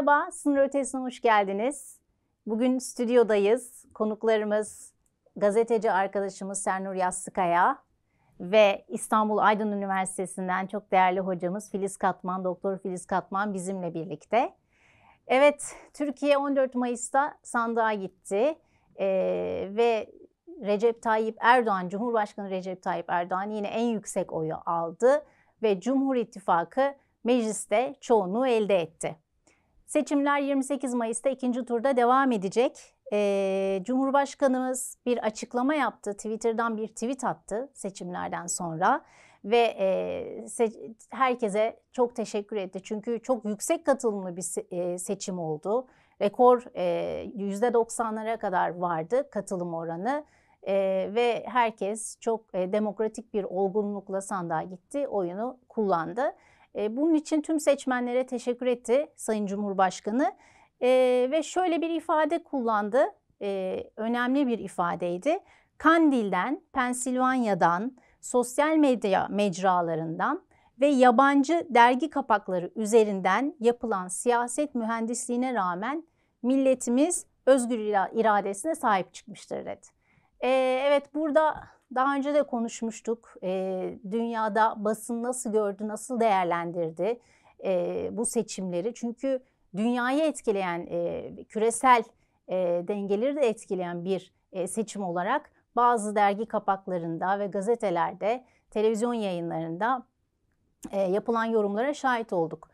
Merhaba, Sınır Ötesi'ne hoş geldiniz. Bugün stüdyodayız. Konuklarımız gazeteci arkadaşımız Sernur Yassıkaya ve İstanbul Aydın Üniversitesi'nden çok değerli hocamız Filiz Katman, Doktor Filiz Katman bizimle birlikte. Evet, Türkiye 14 Mayıs'ta sandığa gitti ee, ve Recep Tayyip Erdoğan, Cumhurbaşkanı Recep Tayyip Erdoğan yine en yüksek oyu aldı ve Cumhur İttifakı mecliste çoğunluğu elde etti. Seçimler 28 Mayıs'ta ikinci turda devam edecek. Ee, Cumhurbaşkanımız bir açıklama yaptı. Twitter'dan bir tweet attı seçimlerden sonra ve e, se- herkese çok teşekkür etti. Çünkü çok yüksek katılımlı bir se- e, seçim oldu. Rekor e, %90'lara kadar vardı katılım oranı. E, ve herkes çok e, demokratik bir olgunlukla sandığa gitti, oyunu kullandı. E, bunun için tüm seçmenlere teşekkür etti Sayın Cumhurbaşkanı e, ve şöyle bir ifade kullandı, e, önemli bir ifadeydi. Kandil'den, Pensilvanya'dan, sosyal medya mecralarından ve yabancı dergi kapakları üzerinden yapılan siyaset mühendisliğine rağmen milletimiz özgür iradesine sahip çıkmıştır dedi. Ee, evet burada daha önce de konuşmuştuk. Ee, dünyada basın nasıl gördü, nasıl değerlendirdi e, bu seçimleri. Çünkü dünyayı etkileyen, e, küresel e, dengeleri de etkileyen bir e, seçim olarak bazı dergi kapaklarında ve gazetelerde, televizyon yayınlarında e, yapılan yorumlara şahit olduk.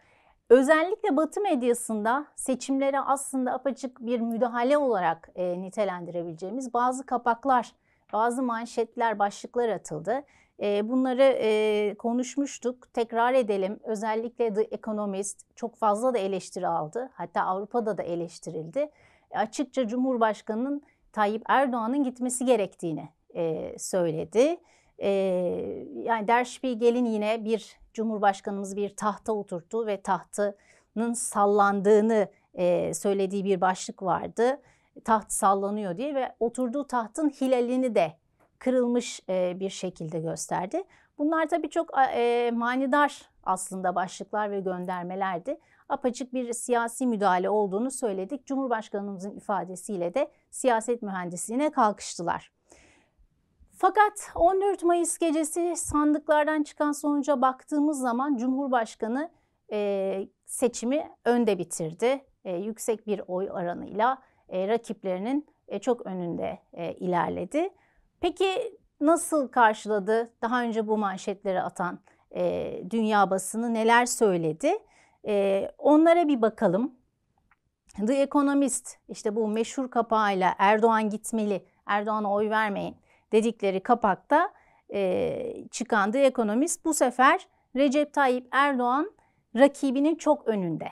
Özellikle Batı medyasında seçimlere aslında apaçık bir müdahale olarak e, nitelendirebileceğimiz bazı kapaklar, bazı manşetler, başlıklar atıldı. E, bunları e, konuşmuştuk, tekrar edelim. Özellikle The Economist çok fazla da eleştiri aldı. Hatta Avrupa'da da eleştirildi. E, açıkça Cumhurbaşkanı'nın Tayyip Erdoğan'ın gitmesi gerektiğini e, söyledi. Yani Der Spiegel'in yine bir Cumhurbaşkanımız bir tahta oturttu ve tahtının sallandığını söylediği bir başlık vardı. Taht sallanıyor diye ve oturduğu tahtın hilalini de kırılmış e, bir şekilde gösterdi. Bunlar tabii çok e, manidar aslında başlıklar ve göndermelerdi. Apaçık bir siyasi müdahale olduğunu söyledik. Cumhurbaşkanımızın ifadesiyle de siyaset mühendisliğine kalkıştılar. Fakat 14 Mayıs gecesi sandıklardan çıkan sonuca baktığımız zaman Cumhurbaşkanı e, seçimi önde bitirdi. Yüksek bir oy oranıyla e, rakiplerinin e, çok önünde e, ilerledi. Peki nasıl karşıladı daha önce bu manşetleri atan e, dünya basını neler söyledi? E, onlara bir bakalım. The Economist işte bu meşhur kapağıyla Erdoğan gitmeli, Erdoğan'a oy vermeyin dedikleri kapakta e, çıkan The Economist bu sefer Recep Tayyip Erdoğan rakibinin çok önünde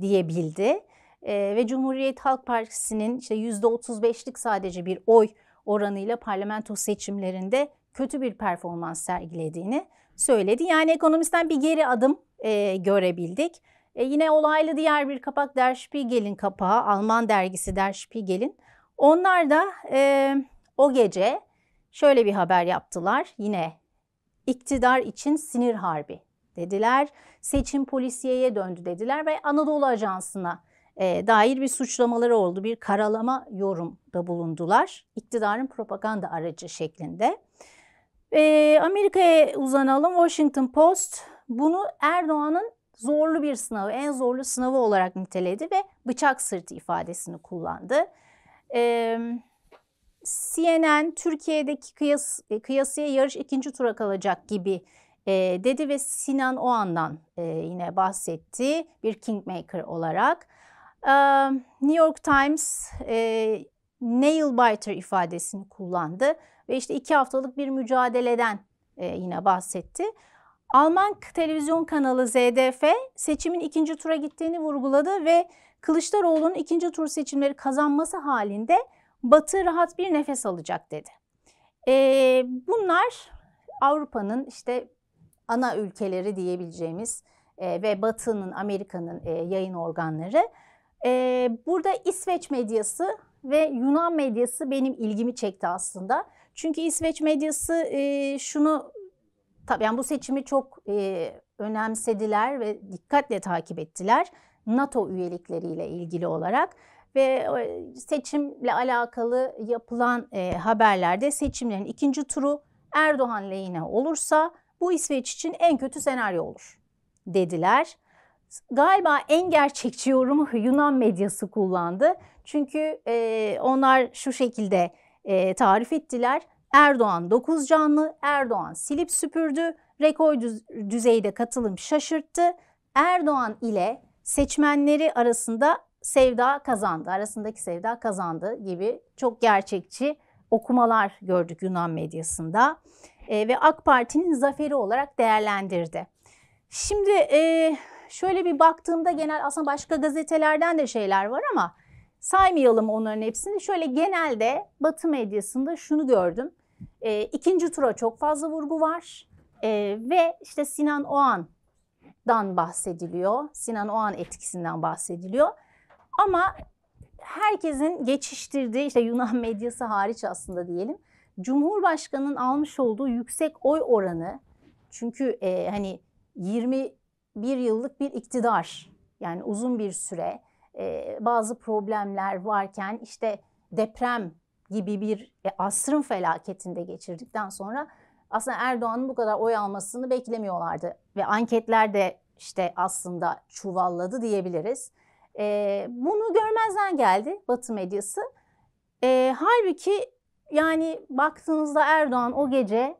diyebildi. Ve Cumhuriyet Halk Partisi'nin işte %35'lik sadece bir oy oranıyla parlamento seçimlerinde kötü bir performans sergilediğini söyledi. Yani ekonomisten bir geri adım e, görebildik. E, yine olaylı diğer bir kapak Der Spiegel'in kapağı, Alman dergisi Der Spiegel'in. Onlar da e, o gece şöyle bir haber yaptılar. Yine iktidar için sinir harbi dediler. Seçim polisiyeye döndü dediler ve Anadolu Ajansı'na e, dair bir suçlamaları oldu. Bir karalama yorumda bulundular. İktidarın propaganda aracı şeklinde. Amerika'ya uzanalım. Washington Post bunu Erdoğan'ın zorlu bir sınavı, en zorlu sınavı olarak niteledi ve bıçak sırtı ifadesini kullandı. CNN Türkiye'deki kıyas, kıyasıya yarış ikinci tura kalacak gibi dedi ve Sinan o andan e, yine bahsetti bir kingmaker olarak. New York Times nail biter ifadesini kullandı ve işte iki haftalık bir mücadeleden yine bahsetti. Alman televizyon kanalı ZDF seçimin ikinci tura gittiğini vurguladı ve Kılıçdaroğlu'nun ikinci tur seçimleri kazanması halinde Batı rahat bir nefes alacak dedi. E, bunlar Avrupa'nın işte ana ülkeleri diyebileceğimiz e, ve Batı'nın, Amerika'nın e, yayın organları. E, burada İsveç medyası ve Yunan medyası benim ilgimi çekti aslında. Çünkü İsveç medyası e, şunu, tabii yani bu seçimi çok e, önemsediler ve dikkatle takip ettiler. NATO üyelikleriyle ilgili olarak ve seçimle alakalı yapılan e, haberlerde seçimlerin ikinci turu Erdoğan lehine olursa bu İsveç için en kötü senaryo olur dediler. Galiba en gerçekçi yorumu Yunan medyası kullandı. Çünkü e, onlar şu şekilde e, tarif ettiler. Erdoğan 9 canlı, Erdoğan silip süpürdü, rekor düzeyde katılım şaşırttı. Erdoğan ile seçmenleri arasında sevda kazandı, arasındaki sevda kazandı gibi çok gerçekçi okumalar gördük Yunan medyasında e, ve AK Parti'nin zaferi olarak değerlendirdi. Şimdi e, şöyle bir baktığımda genel aslında başka gazetelerden de şeyler var ama saymayalım onların hepsini. Şöyle genelde Batı medyasında şunu gördüm. E, ikinci tura çok fazla vurgu var e, ve işte Sinan Oğan'dan bahsediliyor. Sinan Oğan etkisinden bahsediliyor. Ama herkesin geçiştirdiği işte Yunan medyası hariç aslında diyelim. Cumhurbaşkanının almış olduğu yüksek oy oranı çünkü e, hani 21 yıllık bir iktidar yani uzun bir süre e, bazı problemler varken işte deprem gibi bir e, asrın felaketinde geçirdikten sonra aslında Erdoğan'ın bu kadar oy almasını beklemiyorlardı ve anketler de işte aslında çuvalladı diyebiliriz. E, bunu görmezden geldi Batı medyası. E, halbuki yani baktığınızda Erdoğan o gece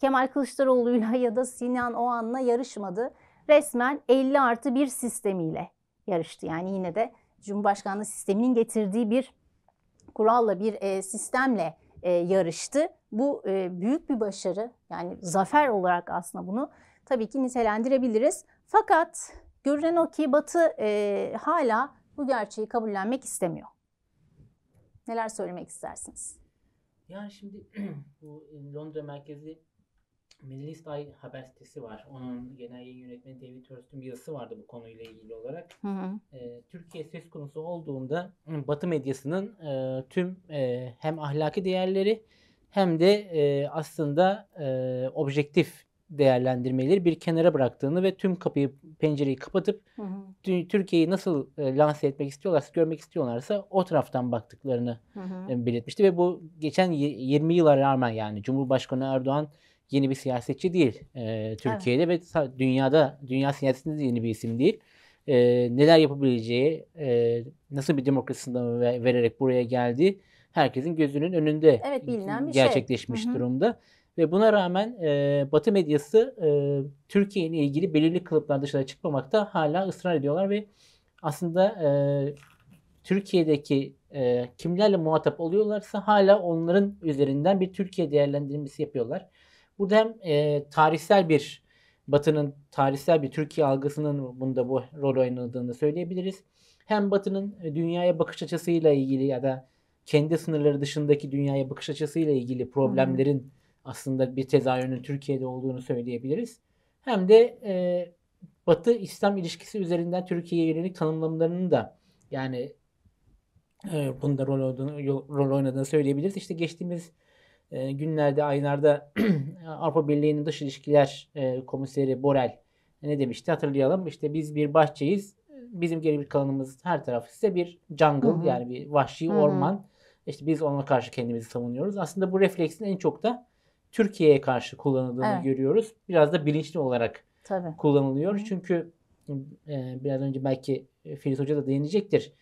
Kemal Kılıçdaroğlu'yla ya da Sinan Oğan'la yarışmadı. Resmen 50 artı bir sistemiyle yarıştı. Yani yine de Cumhurbaşkanlığı sisteminin getirdiği bir kuralla bir e, sistemle e, yarıştı. Bu e, büyük bir başarı. Yani zafer olarak aslında bunu tabii ki nitelendirebiliriz. Fakat Görünen o ki Batı e, hala bu gerçeği kabullenmek istemiyor. Neler söylemek istersiniz? Yani şimdi bu Londra merkezi Middle Eye haber sitesi var. Onun genel yayın yönetmeni David Hurst'un bir yazısı vardı bu konuyla ilgili olarak. Hı hı. E, Türkiye söz konusu olduğunda Batı medyasının e, tüm e, hem ahlaki değerleri hem de e, aslında e, objektif değerlendirmeleri bir kenara bıraktığını ve tüm kapıyı pencereyi kapatıp Türkiye'yi nasıl e, lanse etmek istiyorlarsa, görmek istiyorlarsa o taraftan baktıklarını hı hı. E, belirtmişti ve bu geçen 20 yıla rağmen yani Cumhurbaşkanı Erdoğan yeni bir siyasetçi değil e, Türkiye'de evet. ve dünyada dünya siyasetinde de yeni bir isim değil. E, neler yapabileceği, e, nasıl bir demokrasi sınavı vererek buraya geldi herkesin gözünün önünde evet, bilinen bir şey. gerçekleşmiş şey. durumda. Ve buna rağmen e, Batı medyası e, Türkiye ile ilgili belirli kılıplar dışarı çıkmamakta hala ısrar ediyorlar ve aslında e, Türkiye'deki e, kimlerle muhatap oluyorlarsa hala onların üzerinden bir Türkiye değerlendirmesi yapıyorlar. Burada hem e, tarihsel bir Batı'nın tarihsel bir Türkiye algısının bunda bu rol oynadığını söyleyebiliriz. Hem Batı'nın dünyaya bakış açısıyla ilgili ya da kendi sınırları dışındaki dünyaya bakış açısıyla ilgili problemlerin hmm aslında bir tezahürünün Türkiye'de olduğunu söyleyebiliriz. Hem de e, Batı İslam ilişkisi üzerinden Türkiye'ye yönelik tanımlamalarının da yani e, bunda rol, olduğunu, rol oynadığını söyleyebiliriz. İşte geçtiğimiz e, günlerde, aylarda Avrupa Birliği'nin dış ilişkiler e, komiseri Borel ne demişti hatırlayalım. İşte biz bir bahçeyiz. Bizim geri bir kalanımız her taraf ise bir jungle hı hı. yani bir vahşi hı hı. orman. İşte biz ona karşı kendimizi savunuyoruz. Aslında bu refleksin en çok da Türkiye'ye karşı kullanıldığını evet. görüyoruz. Biraz da bilinçli olarak Tabii. kullanılıyor. Hı. Çünkü e, biraz önce belki Filiz Hoca da değinecektir.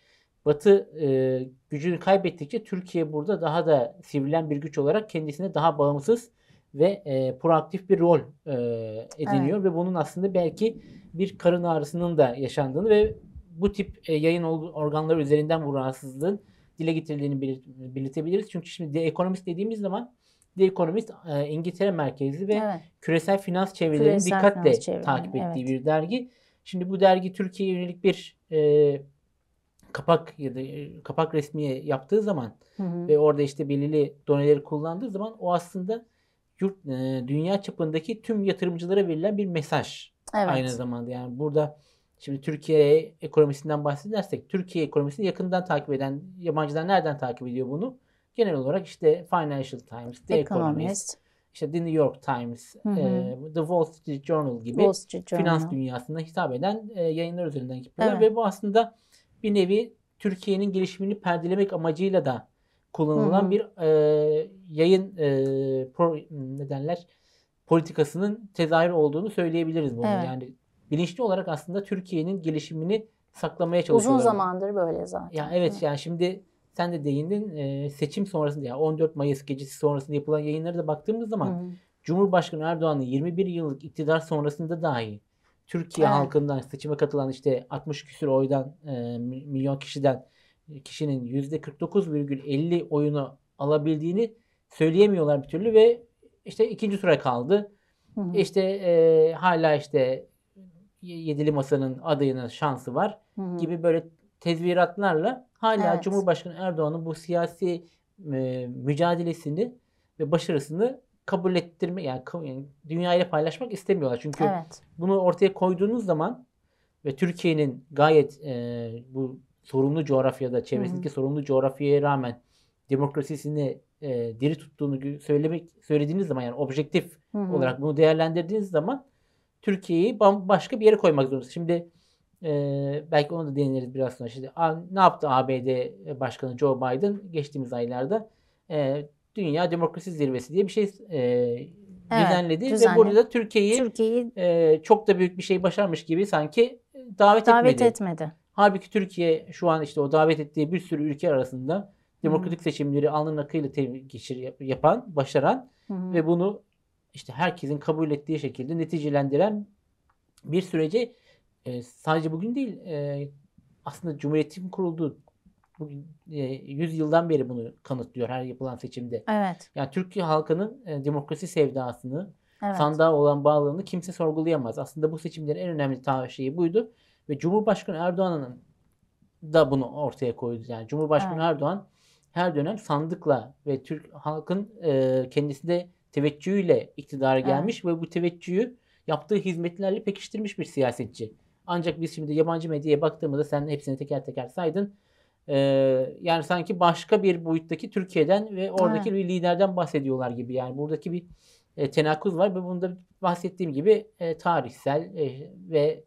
Batı e, gücünü kaybettikçe Türkiye burada daha da sivrilen bir güç olarak kendisine daha bağımsız ve e, proaktif bir rol e, ediniyor evet. ve bunun aslında belki bir karın ağrısının da yaşandığını ve bu tip e, yayın organları üzerinden bu rahatsızlığın dile getirildiğini belirtebiliriz. Çünkü şimdi The Economist dediğimiz zaman The Economist e, İngiltere merkezli ve evet. küresel finans çevrelerini küresel dikkatle finans çevreleri, takip ettiği evet. bir dergi. Şimdi bu dergi Türkiye'ye yönelik bir e, kapak ya da e, kapak resmiye yaptığı zaman hı hı. ve orada işte belirli doneleri kullandığı zaman o aslında yurt e, dünya çapındaki tüm yatırımcılara verilen bir mesaj. Evet. Aynı zamanda yani burada şimdi Türkiye ekonomisinden bahsedersek Türkiye ekonomisini yakından takip eden yabancılar nereden takip ediyor bunu? Genel olarak işte Financial Times, The Economist, Economist işte The New York Times, Hı hı. e, The Wall Street Journal gibi Wall Street Journal. finans dünyasına hitap eden e, yayınlar üzerinden yapıyorlar Evet. ve bu aslında bir nevi Türkiye'nin gelişimini perdelemek amacıyla da kullanılan Hı hı. bir e, yayın e, pro, ne derler politikasının tezahürü olduğunu söyleyebiliriz bunu. Evet. Yani bilinçli olarak aslında Türkiye'nin gelişimini saklamaya Uzun çalışıyorlar. zamandır böyle zaten. Ya evet yani şimdi sen de değindin e, seçim sonrasında yani 14 Mayıs gecesi sonrasında yapılan yayınlara da baktığımız zaman Hı hı. Cumhurbaşkanı Erdoğan'ın 21 yıllık iktidar sonrasında dahi Türkiye Evet. halkından seçime katılan işte 60 küsur oydan e, mi- milyon kişiden kişinin %49,50 oyunu alabildiğini söyleyemiyorlar bir türlü ve işte ikinci tura kaldı. Hı hı. İşte e, hala işte yedili masanın adayının şansı var Hı hı. gibi böyle tezviratlarla hala Evet. Cumhurbaşkanı Erdoğan'ın bu siyasi e, mücadelesini ve başarısını kabul ettirme yani, yani dünyayla paylaşmak istemiyorlar. Çünkü Evet. bunu ortaya koyduğunuz zaman ve Türkiye'nin gayet e, bu sorunlu coğrafyada, çevresindeki sorunlu coğrafyaya rağmen demokrasisini e, diri tuttuğunu söylemek söylediğiniz zaman yani objektif Hı hı. olarak bunu değerlendirdiğiniz zaman Türkiye'yi bambaşka bir yere koymak zorundasınız. Şimdi e, belki onu da değiniriz biraz sonra. Şimdi a- ne yaptı ABD Başkanı Joe Biden geçtiğimiz aylarda? E, Dünya Demokrasi Zirvesi diye bir şey e, düzenledi ve düzenledi. burada da Türkiye'yi Türkiye'yi e, çok da büyük bir şey başarmış gibi sanki davet, davet etmedi. etmedi. Halbuki Türkiye şu an işte o davet ettiği bir sürü ülke arasında demokratik seçimleri alnın akıyla geçir yap- yapan, başaran hı. ve bunu işte herkesin kabul ettiği şekilde neticelendiren bir süreci e, sadece bugün değil e, aslında Cumhuriyet'in kurulduğu bugün e, 100 yıldan beri bunu kanıtlıyor her yapılan seçimde. Evet. Yani Türkiye halkının e, demokrasi sevdasını, Evet. sandığa olan bağlılığını kimse sorgulayamaz. Aslında bu seçimlerin en önemli şeyi buydu ve Cumhurbaşkanı Erdoğan'ın da bunu ortaya koydu. Yani Cumhurbaşkanı Evet. Erdoğan her dönem sandıkla ve Türk halkın e, kendisinde teveccühüyle iktidara gelmiş ve bu teveccühü yaptığı hizmetlerle pekiştirmiş bir siyasetçi. Ancak biz şimdi yabancı medyaya baktığımızda sen hepsini teker teker saydın. E, yani sanki başka bir boyuttaki Türkiye'den ve oradaki bir liderden bahsediyorlar gibi. Yani buradaki bir e, tenakuz var ve bunda bahsettiğim gibi e, tarihsel e, ve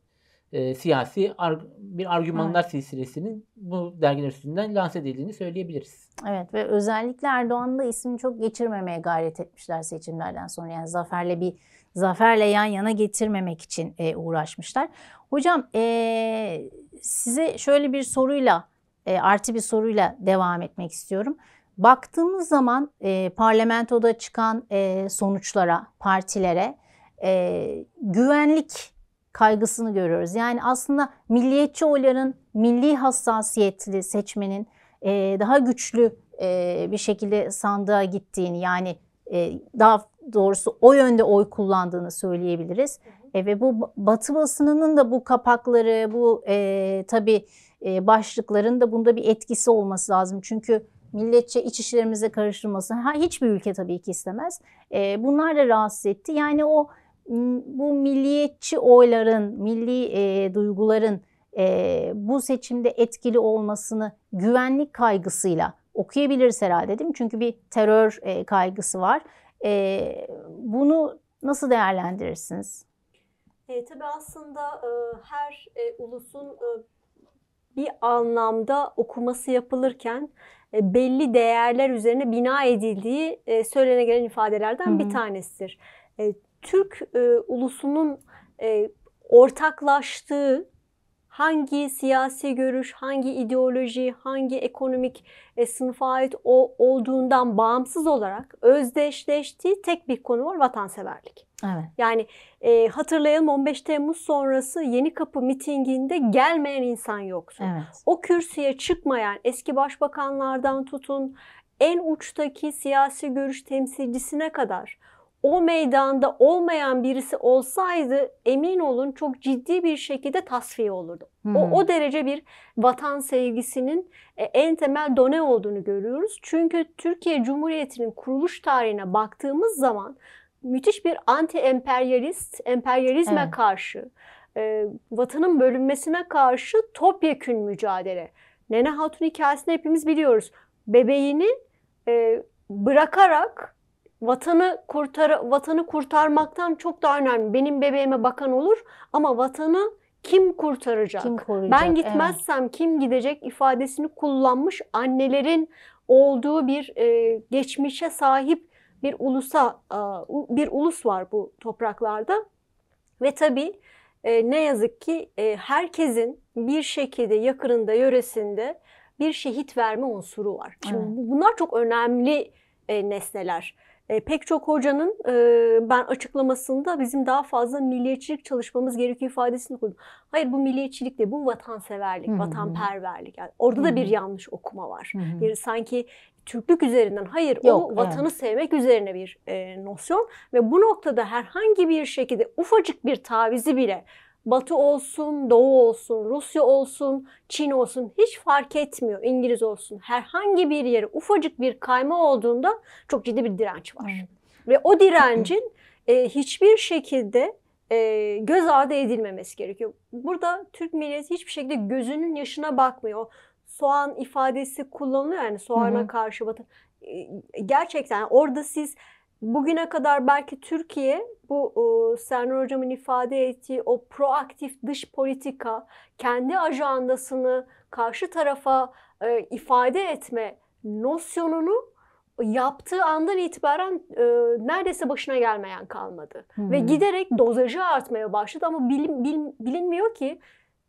e, siyasi ar- bir argümanlar silsilesinin bu dergiler üstünden lanse edildiğini söyleyebiliriz. Evet ve özellikle Erdoğan'ın da ismini çok geçirmemeye gayret etmişler seçimlerden sonra. Yani zaferle bir zaferle yan yana getirmemek için e, uğraşmışlar. Hocam e, size şöyle bir soruyla e, artı bir soruyla devam etmek istiyorum. Baktığımız zaman e, parlamentoda çıkan e, sonuçlara, partilere e, güvenlik kaygısını görüyoruz. Yani aslında milliyetçi oyların milli hassasiyetli seçmenin e, daha güçlü e, bir şekilde sandığa gittiğini yani e, daha doğrusu o yönde oy kullandığını söyleyebiliriz. E, ve bu Batı basınının da bu kapakları, bu e, tabii e, başlıkların da bunda bir etkisi olması lazım. Çünkü milletçe iç işlerimize karıştırılması ha, hiçbir ülke tabii ki istemez. E, bunlar da rahatsız etti. Yani o bu milliyetçi oyların, milli e, duyguların e, bu seçimde etkili olmasını güvenlik kaygısıyla okuyabiliriz herhalde değil mi? Çünkü bir terör e, kaygısı var. E, bunu nasıl değerlendirirsiniz? E, tabii aslında e, her e, ulusun e, bir anlamda okuması yapılırken e, belli değerler üzerine bina edildiği e, söylene gelen ifadelerden Hı bir tanesidir. E, Türk ulusunun ortaklaştığı hangi siyasi görüş, hangi ideoloji, hangi ekonomik e, sınıfa ait o, olduğundan bağımsız olarak özdeşleştiği tek bir konu var vatanseverlik. Evet. Yani e, hatırlayalım 15 Temmuz sonrası Yeni Kapı mitinginde gelmeyen insan yoktu. Evet. O kürsüye çıkmayan eski başbakanlardan tutun en uçtaki siyasi görüş temsilcisine kadar o meydanda olmayan birisi olsaydı emin olun çok ciddi bir şekilde tasfiye olurdu. Hmm. O, o derece bir vatan sevgisinin e, en temel done olduğunu görüyoruz. Çünkü Türkiye Cumhuriyeti'nin kuruluş tarihine baktığımız zaman müthiş bir anti-emperyalist, emperyalizme Evet. karşı, e, vatanın bölünmesine karşı topyekün mücadele. Nene Hatun hikayesini hepimiz biliyoruz. Bebeğini e, bırakarak vatanı kurtar vatanı kurtarmaktan çok daha önemli. Benim bebeğime bakan olur ama vatanı kim kurtaracak? Kim koruyacak? Ben gitmezsem evet. kim gidecek ifadesini kullanmış annelerin olduğu bir e, geçmişe sahip bir ulusa bir ulus var bu topraklarda ve tabii e, ne yazık ki e, herkesin bir şekilde yakınında yöresinde bir şehit verme unsuru var. Şimdi evet. bunlar çok önemli e, nesneler. E, pek çok hocanın e, ben açıklamasında bizim daha fazla milliyetçilik çalışmamız gerekiyor ifadesini koydum. Hayır bu milliyetçilik değil, bu vatanseverlik, Hı-hı. vatanperverlik. Yani orada Hı-hı. da bir yanlış okuma var. Hı-hı. Bir sanki Türklük üzerinden, hayır Yok, o vatanı yani. sevmek üzerine bir e, nosyon ve bu noktada herhangi bir şekilde ufacık bir tavizi bile Batı olsun, Doğu olsun, Rusya olsun, Çin olsun hiç fark etmiyor. İngiliz olsun. Herhangi bir yere ufacık bir kayma olduğunda çok ciddi bir direnç var. Evet. Ve o direncin e, hiçbir şekilde e, göz ardı edilmemesi gerekiyor. Burada Türk milleti hiçbir şekilde gözünün yaşına bakmıyor. Soğan ifadesi kullanılıyor yani soğana Hı-hı. karşı batı. E, gerçekten orada siz bugüne kadar belki Türkiye bu e, Sernur Hocam'ın ifade ettiği o proaktif dış politika, kendi ajandasını karşı tarafa e, ifade etme nosyonunu yaptığı andan itibaren e, neredeyse başına gelmeyen kalmadı. Hı-hı. Ve giderek dozajı artmaya başladı ama bilin, bil, bilinmiyor ki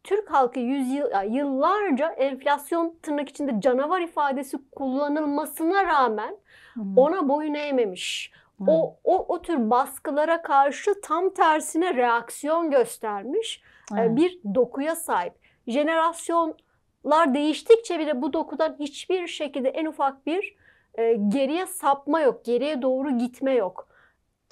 Türk halkı yüzyıl, yıllarca enflasyon tırnak içinde canavar ifadesi kullanılmasına rağmen Hı-hı. ona boyun eğmemiş. O, o, o tür baskılara karşı tam tersine reaksiyon göstermiş evet. bir dokuya sahip. Jenerasyonlar değiştikçe bile bu dokudan hiçbir şekilde en ufak bir e, geriye sapma yok, geriye doğru gitme yok.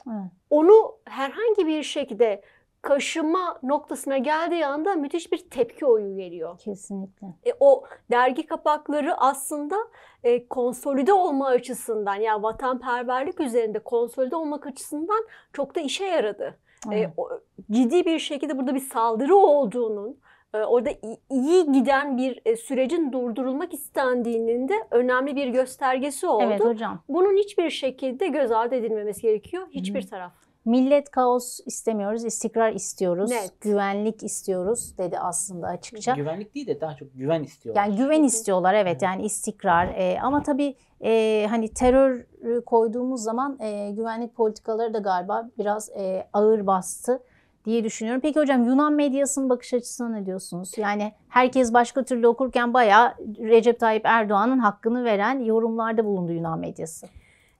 Evet. Onu herhangi bir şekilde kaşıma noktasına geldiği anda müthiş bir tepki oyu geliyor. Kesinlikle. E, o dergi kapakları aslında e, konsolide olma açısından ya yani vatanperverlik üzerinde konsolide olmak açısından çok da işe yaradı. E, o, ciddi bir şekilde burada bir saldırı olduğunun, e, orada iyi giden bir e, sürecin durdurulmak istendiğinin de önemli bir göstergesi oldu. Evet hocam. Bunun hiçbir şekilde göz ardı edilmemesi gerekiyor hiçbir Hı. taraf. Millet kaos istemiyoruz, istikrar istiyoruz, Net. güvenlik istiyoruz dedi aslında açıkça. Güvenlik değil de daha çok güven istiyorlar. Yani güven istiyorlar evet yani istikrar e, ama tabii e, hani terör koyduğumuz zaman e, güvenlik politikaları da galiba biraz e, ağır bastı diye düşünüyorum. Peki hocam Yunan medyasının bakış açısına ne diyorsunuz? Yani herkes başka türlü okurken bayağı Recep Tayyip Erdoğan'ın hakkını veren yorumlarda bulundu Yunan medyası.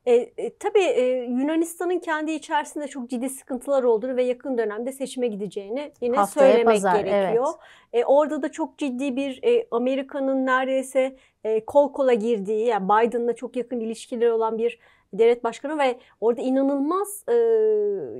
E, e, tabii e, Yunanistan'ın kendi içerisinde çok ciddi sıkıntılar olduğunu ve yakın dönemde seçime gideceğini yine Haftaya söylemek pazar, gerekiyor. Evet. E, orada da çok ciddi bir e, Amerika'nın neredeyse e, kol kola girdiği, yani Biden'la çok yakın ilişkileri olan bir devlet başkanı ve orada inanılmaz e,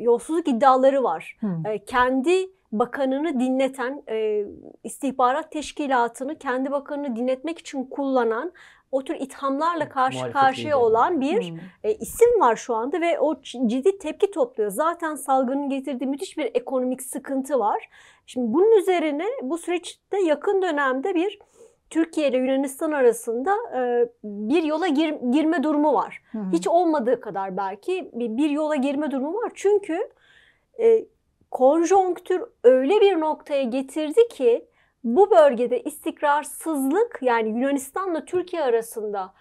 yolsuzluk iddiaları var. Hmm. E, kendi bakanını dinleten, e, istihbarat teşkilatını kendi bakanını dinletmek için kullanan o tür ithamlarla karşı karşıya olan bir hmm. e, isim var şu anda ve o ciddi tepki topluyor. Zaten salgının getirdiği müthiş bir ekonomik sıkıntı var. Şimdi bunun üzerine bu süreçte yakın dönemde bir Türkiye ile Yunanistan arasında e, bir yola gir, girme durumu var. Hmm. Hiç olmadığı kadar belki bir, bir yola girme durumu var. Çünkü e, konjonktür öyle bir noktaya getirdi ki bu bölgede istikrarsızlık yani Yunanistan'la Türkiye arasında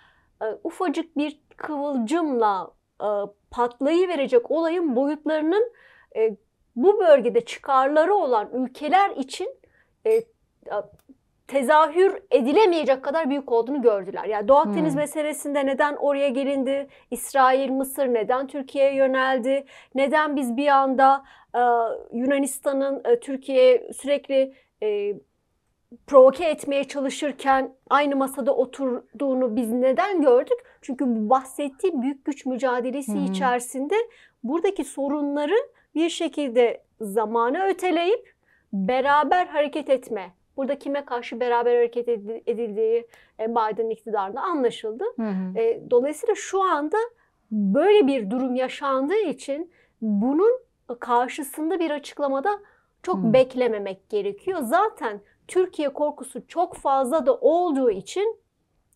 e, ufacık bir kıvılcımla e, patlayıverecek olayın boyutlarının e, bu bölgede çıkarları olan ülkeler için e, tezahür edilemeyecek kadar büyük olduğunu gördüler. Yani Doğu Akdeniz hmm. meselesinde neden oraya gelindi? İsrail, Mısır neden Türkiye'ye yöneldi? Neden biz bir anda e, Yunanistan'ın e, Türkiye'ye sürekli e, provoke etmeye çalışırken aynı masada oturduğunu biz neden gördük? Çünkü bu bahsettiğim büyük güç mücadelesi hmm. içerisinde buradaki sorunları bir şekilde zamanı öteleyip beraber hareket etme. Burada kime karşı beraber hareket edildiği e, Biden iktidarında anlaşıldı. Hı hı. Dolayısıyla şu anda böyle bir durum yaşandığı için bunun karşısında bir açıklamada çok hı. beklememek gerekiyor. Zaten Türkiye korkusu çok fazla da olduğu için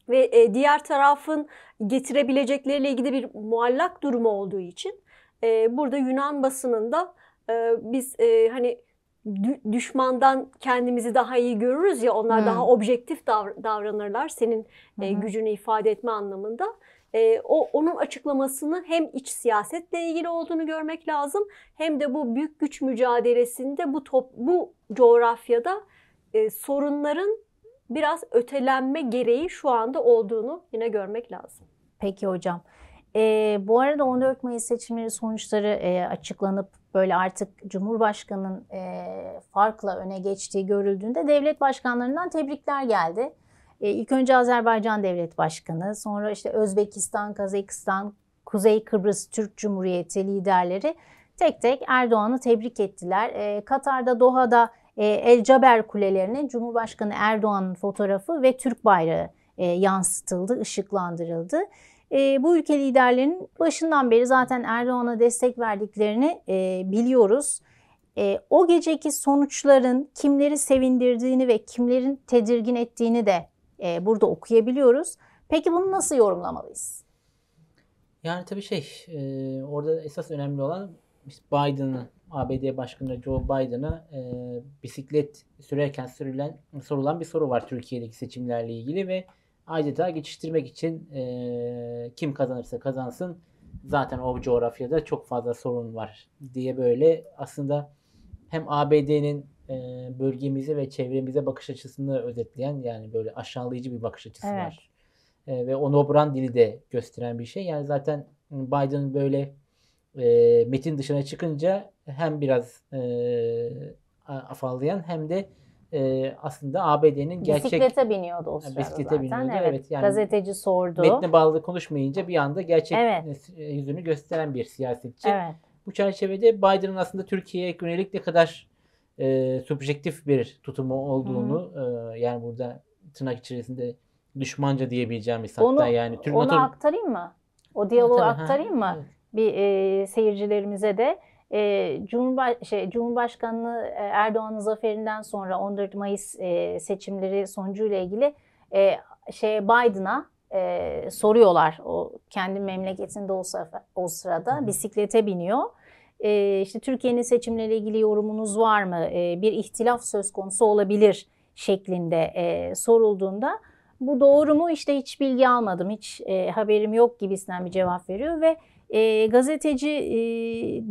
ve e, diğer tarafın getirebilecekleriyle ilgili bir muallak durumu olduğu için e, burada Yunan basınında e, biz hani düşmandan kendimizi daha iyi görürüz ya onlar hmm. daha objektif davr- davranırlar senin hmm. e, gücünü ifade etme anlamında. E, o onun açıklamasını hem iç siyasetle ilgili olduğunu görmek lazım hem de bu büyük güç mücadelesinde bu top bu coğrafyada e, sorunların biraz ötelenme gereği şu anda olduğunu yine görmek lazım. Peki hocam. E, bu arada 14 Mayıs seçimleri sonuçları e, açıklanıp böyle artık Cumhurbaşkanı'nın e, farkla öne geçtiği görüldüğünde devlet başkanlarından tebrikler geldi. E, ilk önce Azerbaycan Devlet Başkanı, sonra işte Özbekistan, Kazakistan, Kuzey Kıbrıs Türk Cumhuriyeti liderleri tek tek Erdoğan'ı tebrik ettiler. E, Katar'da Doha'da El Caber kulelerine Cumhurbaşkanı Erdoğan'ın fotoğrafı ve Türk bayrağı e, yansıtıldı, ışıklandırıldı. E, bu ülke liderlerinin başından beri zaten Erdoğan'a destek verdiklerini e, biliyoruz. E, o geceki sonuçların kimleri sevindirdiğini ve kimlerin tedirgin ettiğini de e, burada okuyabiliyoruz. Peki bunu nasıl yorumlamalıyız? Yani tabii şey e, orada esas önemli olan Biden'ın ABD Başkanı Joe Biden'a e, bisiklet sürerken sürülen sorulan bir soru var Türkiye'deki seçimlerle ilgili ve adeta geçiştirmek için e, kim kazanırsa kazansın zaten o coğrafyada çok fazla sorun var diye böyle aslında hem ABD'nin e, bölgemize ve çevremize bakış açısını özetleyen yani böyle aşağılayıcı bir bakış açısı evet. var. E, ve o nobran dili de gösteren bir şey. Yani zaten Biden böyle e, metin dışına çıkınca hem biraz e, afallayan hem de e, aslında ABD'nin gerçek... Bisiklete biniyordu o sırada bisiklete zaten. Biniyordu, evet. evet yani Gazeteci sordu. Metne bağlı konuşmayınca bir anda gerçek evet. yüzünü gösteren bir siyasetçi. Evet. Bu çerçevede Biden'ın aslında Türkiye'ye yönelik ne kadar e, subjektif bir tutumu olduğunu e, yani burada tırnak içerisinde düşmanca diyebileceğimiz onu, hatta yani Türk onu NATO... aktarayım mı? O diyaloğu aktarayım ha, mı? Evet. Bir e, seyircilerimize de e, Cumhurbaş şey, Cumhurbaşkanlığı e, Erdoğan'ın zaferinden sonra 14 Mayıs e, seçimleri sonucuyla ilgili e, şey Biden'a e, soruyorlar. O kendi memleketinde olsa o sırada bisiklete biniyor. E, işte Türkiye'nin seçimleriyle ilgili yorumunuz var mı? E, bir ihtilaf söz konusu olabilir şeklinde e, sorulduğunda bu doğru mu? İşte hiç bilgi almadım, hiç e, haberim yok gibisinden bir cevap veriyor ve e, gazeteci e,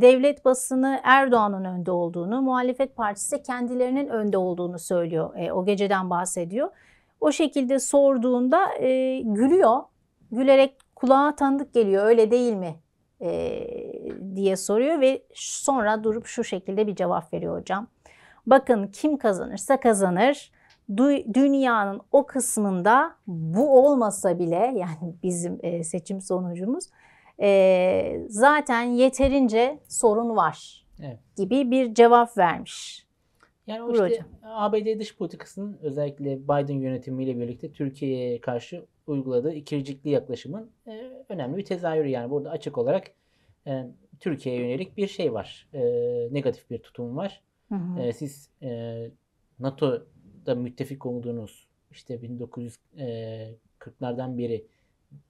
devlet basını Erdoğan'ın önde olduğunu, muhalefet partisi kendilerinin önde olduğunu söylüyor. E, o geceden bahsediyor. O şekilde sorduğunda e, gülüyor. Gülerek kulağa tanıdık geliyor öyle değil mi e, diye soruyor ve sonra durup şu şekilde bir cevap veriyor hocam. Bakın kim kazanırsa kazanır dünyanın o kısmında bu olmasa bile yani bizim e, seçim sonucumuz e, zaten yeterince sorun var evet. gibi bir cevap vermiş. Yani o işte hocam. ABD dış politikasının özellikle Biden yönetimiyle birlikte Türkiye'ye karşı uyguladığı ikircikli yaklaşımın e, önemli bir tezahürü. Yani burada açık olarak Türkiye'ye yönelik bir şey var. Negatif bir tutum var. Hı hı. Siz e, NATO'da müttefik olduğunuz işte 1940'lardan beri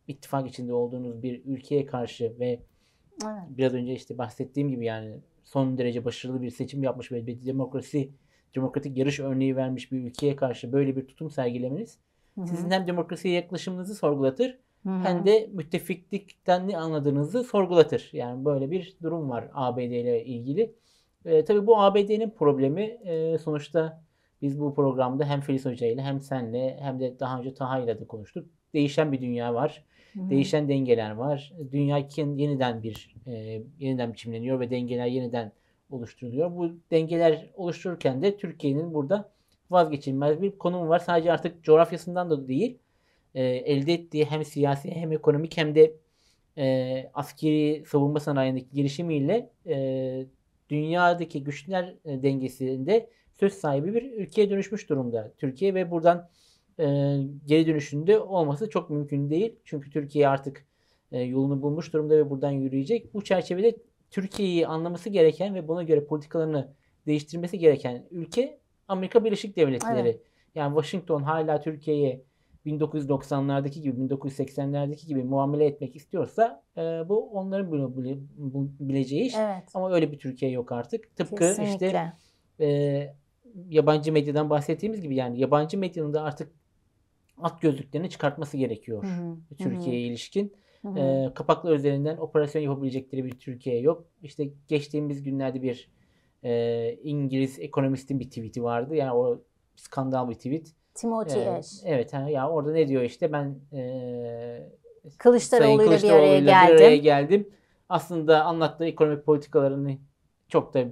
ittifak içinde olduğunuz bir ülkeye karşı ve evet. biraz önce işte bahsettiğim gibi yani son derece başarılı bir seçim yapmış ve bir demokrasi demokratik yarış örneği vermiş bir ülkeye karşı böyle bir tutum sergilemeniz Hı-hı. sizin hem demokrasiye yaklaşımınızı sorgulatır Hı-hı. hem de müttefiklikten ne anladığınızı sorgulatır. Yani böyle bir durum var ABD ile ilgili. E, tabii bu ABD'nin problemi e, sonuçta biz bu programda hem Filiz Hoca ile hem senle hem de daha önce Taha ile de konuştuk değişen bir dünya var. Hı-hı. Değişen dengeler var. Dünya yeniden bir e, yeniden biçimleniyor ve dengeler yeniden oluşturuluyor. Bu dengeler oluştururken de Türkiye'nin burada vazgeçilmez bir konumu var. Sadece artık coğrafyasından da değil, e, elde ettiği hem siyasi hem ekonomik hem de e, askeri savunma sanayindeki girişimiyle e, dünyadaki güçler e, dengesinde söz sahibi bir ülkeye dönüşmüş durumda Türkiye ve buradan e, geri dönüşünde olması çok mümkün değil. Çünkü Türkiye artık e, yolunu bulmuş durumda ve buradan yürüyecek. Bu çerçevede Türkiye'yi anlaması gereken ve buna göre politikalarını değiştirmesi gereken ülke Amerika Birleşik Devletleri. Evet. Yani Washington hala Türkiye'ye 1990'lardaki gibi 1980'lerdeki gibi muamele etmek istiyorsa e, bu onların bile, bileceği iş. Evet. Ama öyle bir Türkiye yok artık. Tıpkı Kesinlikle. işte e, yabancı medyadan bahsettiğimiz gibi yani yabancı medyanın da artık at gözlüklerini çıkartması gerekiyor Türkiye'ye ilişkin. Hı E, kapaklar üzerinden operasyon yapabilecekleri bir Türkiye yok. İşte geçtiğimiz günlerde bir e, İngiliz ekonomistin bir tweet'i vardı. Yani o skandal bir tweet. Timothy ee, Ash. Evet. Ha, ya orada ne diyor işte ben e, Kılıçdaroğlu ile bir araya geldim. Bir araya geldim. Aslında anlattığı ekonomik politikalarını çok da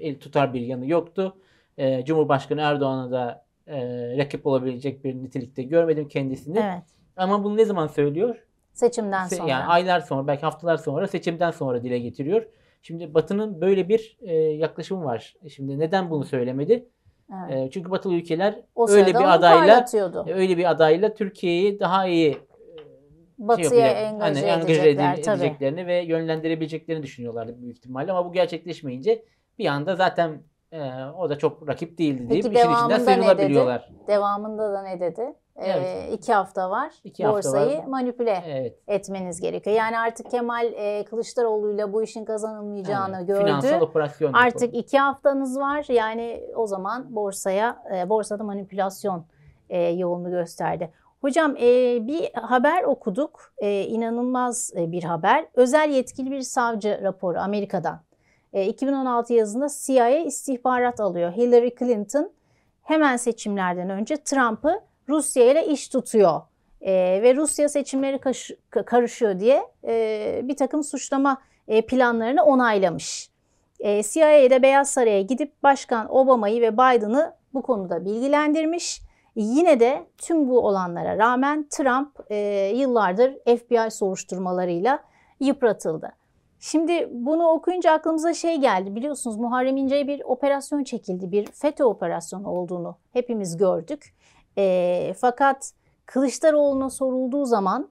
el tutar bir yanı yoktu. E, Cumhurbaşkanı Erdoğan'a da e, rakip olabilecek bir nitelikte görmedim kendisini. Evet. Ama bunu ne zaman söylüyor? Seçimden sonra. Yani aylar sonra belki haftalar sonra seçimden sonra dile getiriyor. Şimdi Batı'nın böyle bir e, yaklaşımı var. Şimdi neden bunu söylemedi? Evet. E, çünkü Batılı ülkeler o öyle bir adayla e, öyle bir adayla Türkiye'yi daha iyi e, Batı'ya şey engaje, hani, engaje edeceklerini ve yönlendirebileceklerini düşünüyorlardı büyük ihtimalle ama bu gerçekleşmeyince bir anda zaten e, o da çok rakip değildi deyip Peki, işin içinden sıyrılabiliyorlar. Devamında da ne dedi? Evet. E, iki hafta var. İki Borsayı hafta var. manipüle evet. etmeniz gerekiyor. Yani artık Kemal e, Kılıçdaroğlu'yla bu işin kazanılmayacağını evet. gördü. Finansal operasyon. Artık iki haftanız var. Yani o zaman borsaya e, borsada manipülasyon e, yoğunluğu gösterdi. Hocam e, bir haber okuduk. E, inanılmaz e, bir haber. Özel yetkili bir savcı raporu Amerika'dan. E, 2016 yazında CIA istihbarat alıyor. Hillary Clinton hemen seçimlerden önce Trump'ı Rusya ile iş tutuyor e, ve Rusya seçimleri karışıyor diye e, bir takım suçlama e, planlarını onaylamış. E, CIA'de Beyaz Saray'a gidip Başkan Obama'yı ve Biden'ı bu konuda bilgilendirmiş. Yine de tüm bu olanlara rağmen Trump e, yıllardır FBI soruşturmalarıyla yıpratıldı. Şimdi bunu okuyunca aklımıza şey geldi. Biliyorsunuz Muharrem İnce'ye bir operasyon çekildi. Bir FETÖ operasyonu olduğunu hepimiz gördük. E, fakat Kılıçdaroğlu'na sorulduğu zaman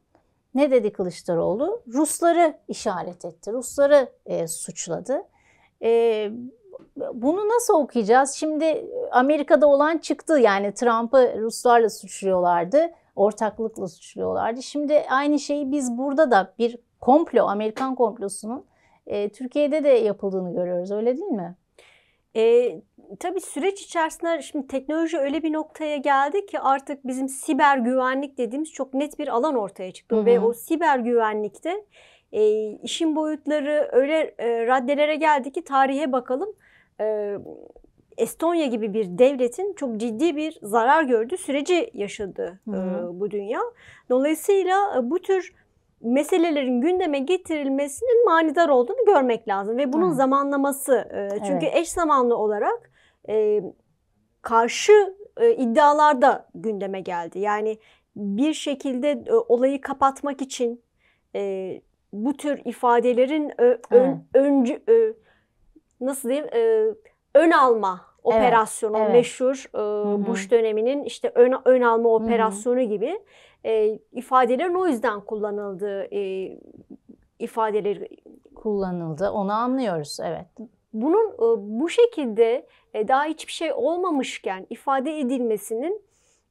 ne dedi Kılıçdaroğlu? Rusları işaret etti. Rusları e, suçladı. E, bunu nasıl okuyacağız? Şimdi Amerika'da olan çıktı. Yani Trump'ı Ruslarla suçluyorlardı. Ortaklıkla suçluyorlardı. Şimdi aynı şeyi biz burada da bir komplo, Amerikan komplosunun e, Türkiye'de de yapıldığını görüyoruz. Öyle değil mi? E, tabii süreç içerisinde şimdi teknoloji öyle bir noktaya geldi ki artık bizim siber güvenlik dediğimiz çok net bir alan ortaya çıktı. Hı hı. Ve o siber güvenlikte e, işin boyutları öyle e, raddelere geldi ki tarihe bakalım. E, Estonya gibi bir devletin çok ciddi bir zarar gördüğü süreci yaşadı hı hı. E, bu dünya. Dolayısıyla e, bu tür meselelerin gündeme getirilmesinin manidar olduğunu görmek lazım ve bunun Hı. zamanlaması e, çünkü evet. eş zamanlı olarak e, karşı e, iddialar da gündeme geldi. Yani bir şekilde e, olayı kapatmak için e, bu tür ifadelerin ö, ön, öncü e, nasıl diyeyim e, ön alma operasyonu evet, evet. meşhur e, Bush döneminin işte ön, ön alma operasyonu Hı-hı. gibi e, ifadelerin o yüzden kullanıldığı e, ifadeleri kullanıldı. Onu anlıyoruz evet. Bunun e, bu şekilde e, daha hiçbir şey olmamışken ifade edilmesinin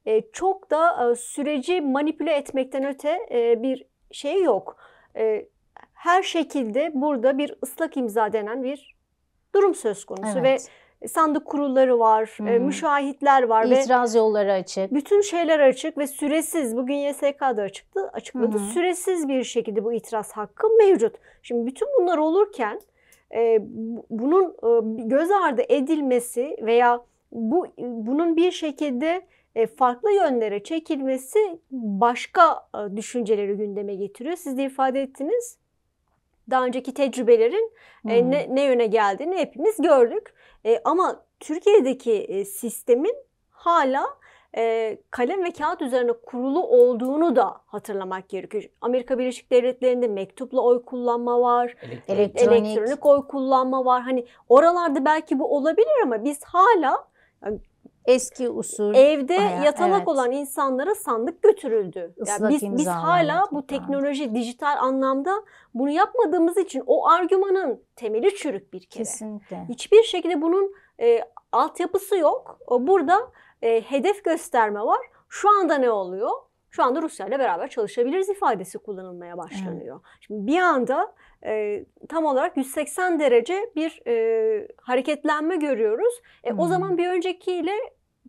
e, çok da e, süreci manipüle etmekten öte e, bir şey yok. E, her şekilde burada bir ıslak imza denen bir durum söz konusu evet. ve sandık kurulları var, hı e, müşahitler var İtiraz ve yolları açık. Bütün şeyler açık ve süresiz. Bugün YSK'da açıktı, açıkladı. Hı hı. Süresiz bir şekilde bu itiraz hakkı mevcut. Şimdi bütün bunlar olurken e, bunun e, göz ardı edilmesi veya bu bunun bir şekilde e, farklı yönlere çekilmesi başka e, düşünceleri gündeme getiriyor. Siz de ifade ettiniz. Daha önceki tecrübelerin e, ne, ne yöne geldiğini hepimiz gördük. E, ama Türkiye'deki e, sistemin hala e, kalem ve kağıt üzerine kurulu olduğunu da hatırlamak gerekiyor. Amerika Birleşik Devletleri'nde mektupla oy kullanma var, elektronik, elektronik oy kullanma var. Hani oralarda belki bu olabilir ama biz hala yani eski usul evde Aya, yatalak evet. olan insanlara sandık götürüldü. yani biz biz hala bu teknoloji dijital anlamda bunu yapmadığımız için o argümanın temeli çürük bir kere. Kesinlikle. Hiçbir şekilde bunun e, altyapısı yok. Burada e, hedef gösterme var. Şu anda ne oluyor? Şu anda Rusya ile beraber çalışabiliriz ifadesi kullanılmaya başlanıyor. Şimdi bir anda e, tam olarak 180 derece bir e, hareketlenme görüyoruz. E, O Hmm. zaman bir öncekiyle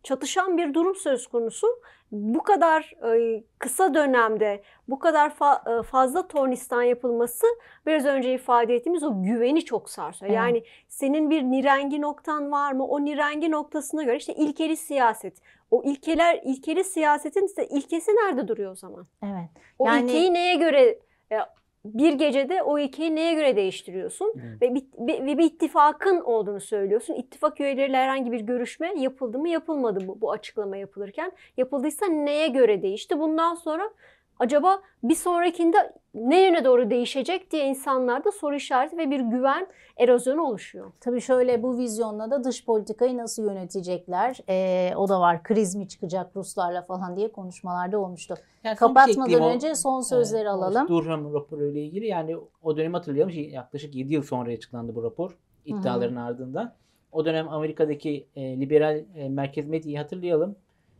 çatışan bir durum söz konusu. Bu kadar e, kısa dönemde bu kadar fa- e, fazla tornistan yapılması biraz önce ifade ettiğimiz o güveni çok sarsıyor. Evet. Yani senin bir nirengi noktan var mı? O nirengi noktasına göre işte ilkeli siyaset. O ilkeler ilkeli siyasetin ise ilkesi nerede duruyor o zaman? Evet. O Yani- ilkeyi neye göre e, bir gecede o ilkeyi neye göre değiştiriyorsun? Evet. Ve bir, bir, ve bir ittifakın olduğunu söylüyorsun. İttifak üyeleriyle herhangi bir görüşme yapıldı mı yapılmadı mı bu açıklama yapılırken? Yapıldıysa neye göre değişti? Bundan sonra acaba bir sonrakinde ne yöne doğru değişecek diye insanlarda soru işareti ve bir güven erozyonu oluşuyor. Tabii şöyle bu vizyonla da dış politikayı nasıl yönetecekler? Ee, o da var. Kriz mi çıkacak Ruslarla falan diye konuşmalarda olmuştu. Yani. Kapatmadan O- önce son sözleri o alalım. Durham raporu ile ilgili yani o dönemi hatırlayalım. Şey, Yaklaşık 7 yıl sonra açıklandı bu rapor iddiaların ardından. O dönem Amerika'daki e, liberal e, merkez medyayı hatırlayalım.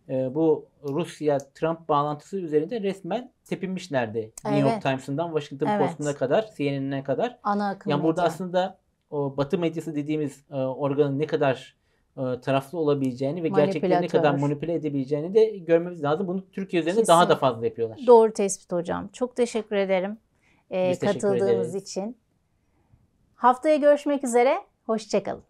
E, bu Rusya-Trump bağlantısı üzerinde resmen tepinmişlerdi. New York Evet. Times'ından Washington Evet. Post'una kadar, CNN'e kadar. Ana akım Yani burada medya. aslında o Batı medyası dediğimiz e, organın ne kadar e, taraflı olabileceğini ve gerçekleri ne kadar manipüle edebileceğini de görmemiz lazım. Bunu Türkiye üzerinde daha da Kesin. fazla yapıyorlar. Doğru tespit hocam. Çok teşekkür ederim ee, Biz teşekkür katıldığınız ederiz. için. Haftaya görüşmek üzere. Hoşçakalın.